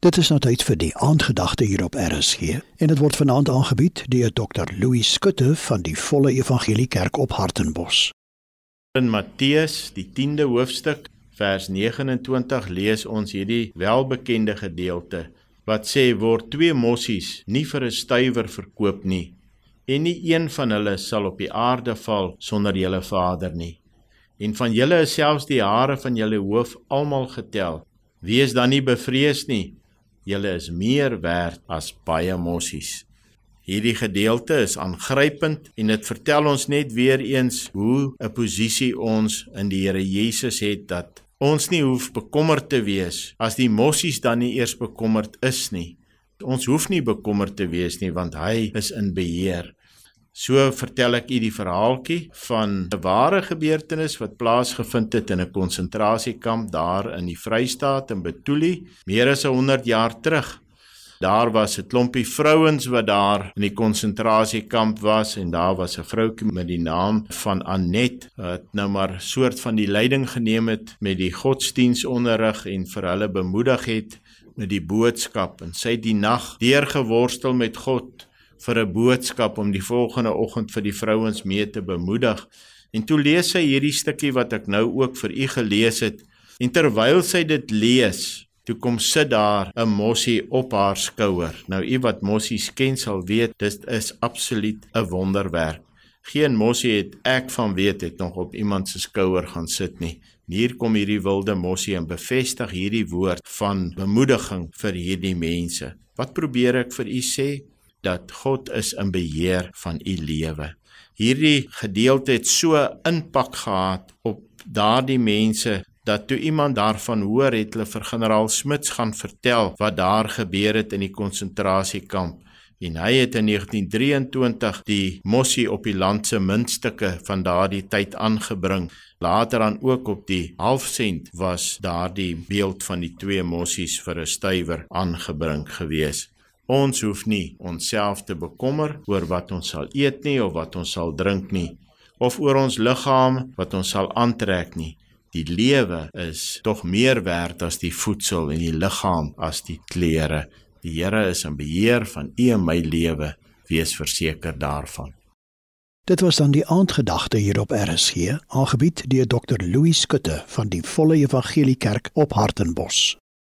Dit is nou tyd vir die aandgedagte hier op RSG en dit word vanaand aangebied deur Dr. Louis Skutte van die Volle Evangelie Kerk op Hartenbos. In Matteus, die 10de hoofstuk, vers 29 lees ons hierdie welbekende gedeelte wat sê word twee mossies nie vir 'n stywer verkoop nie en nie een van hulle sal op die aarde val sonder julle Vader nie. En van julle is selfs die hare van julle hoof almal getel. Wees dan nie bevrees nie julle is meer werd as baie mossies. Hierdie gedeelte is aangrypend en dit vertel ons net weer eens hoe 'n posisie ons in die Here Jesus het dat ons nie hoef bekommerd te wees as die mossies dan nie eers bekommerd is nie. Ons hoef nie bekommerd te wees nie want hy is in beheer. So vertel ek u die verhaaltjie van 'n ware gebeurtenis wat plaasgevind het in 'n konsentrasiekamp daar in die Vrystaat in Betuli, meer as 100 jaar terug. Daar was 'n klompie vrouens wat daar in die konsentrasiekamp was en daar was 'n vroutjie met die naam van Anet wat nou maar soort van die leiding geneem het met die godsdienstonderrig en vir hulle bemoedig het met die boodskap en sy het die nag deurgeworstel met God vir 'n boodskap om die volgende oggend vir die vrouens mee te bemoedig. En toe lees sy hierdie stukkie wat ek nou ook vir u gelees het. En terwyl sy dit lees, toe kom sit daar 'n mossie op haar skouer. Nou u wat mossies ken sal weet, dit is absoluut 'n wonderwerk. Geen mossie het ek van weet het nog op iemand se skouer gaan sit nie. Hier kom hierdie wilde mossie en bevestig hierdie woord van bemoediging vir hierdie mense. Wat probeer ek vir u sê? Dat God is in beheer van u lewe. Hierdie gedeelte het so impak gehad op daardie mense dat toe iemand daarvan hoor het hulle vir generaal Smits gaan vertel wat daar gebeur het in die konsentrasiekamp. En hy het in 1923 die mossie op die land se muntstukke van daardie tyd aangebring. Later dan ook op die halfsent was daardie beeld van die twee mossies vir 'n stywer aangebring gewees Ons hoef nie onsself te bekommer oor wat ons sal eet nie of wat ons sal drink nie of oor ons liggaam wat ons sal aantrek nie. Die lewe is tog meer werd as die voedsel en die liggaam as die klere. Die Here is in beheer van u en my lewe. Wees verseker daarvan. Dit was dan die aandgedagte hier op RSG, aangebied deur Dr. Louis Skutte van die Volle Evangelie Kerk op Hartenbos.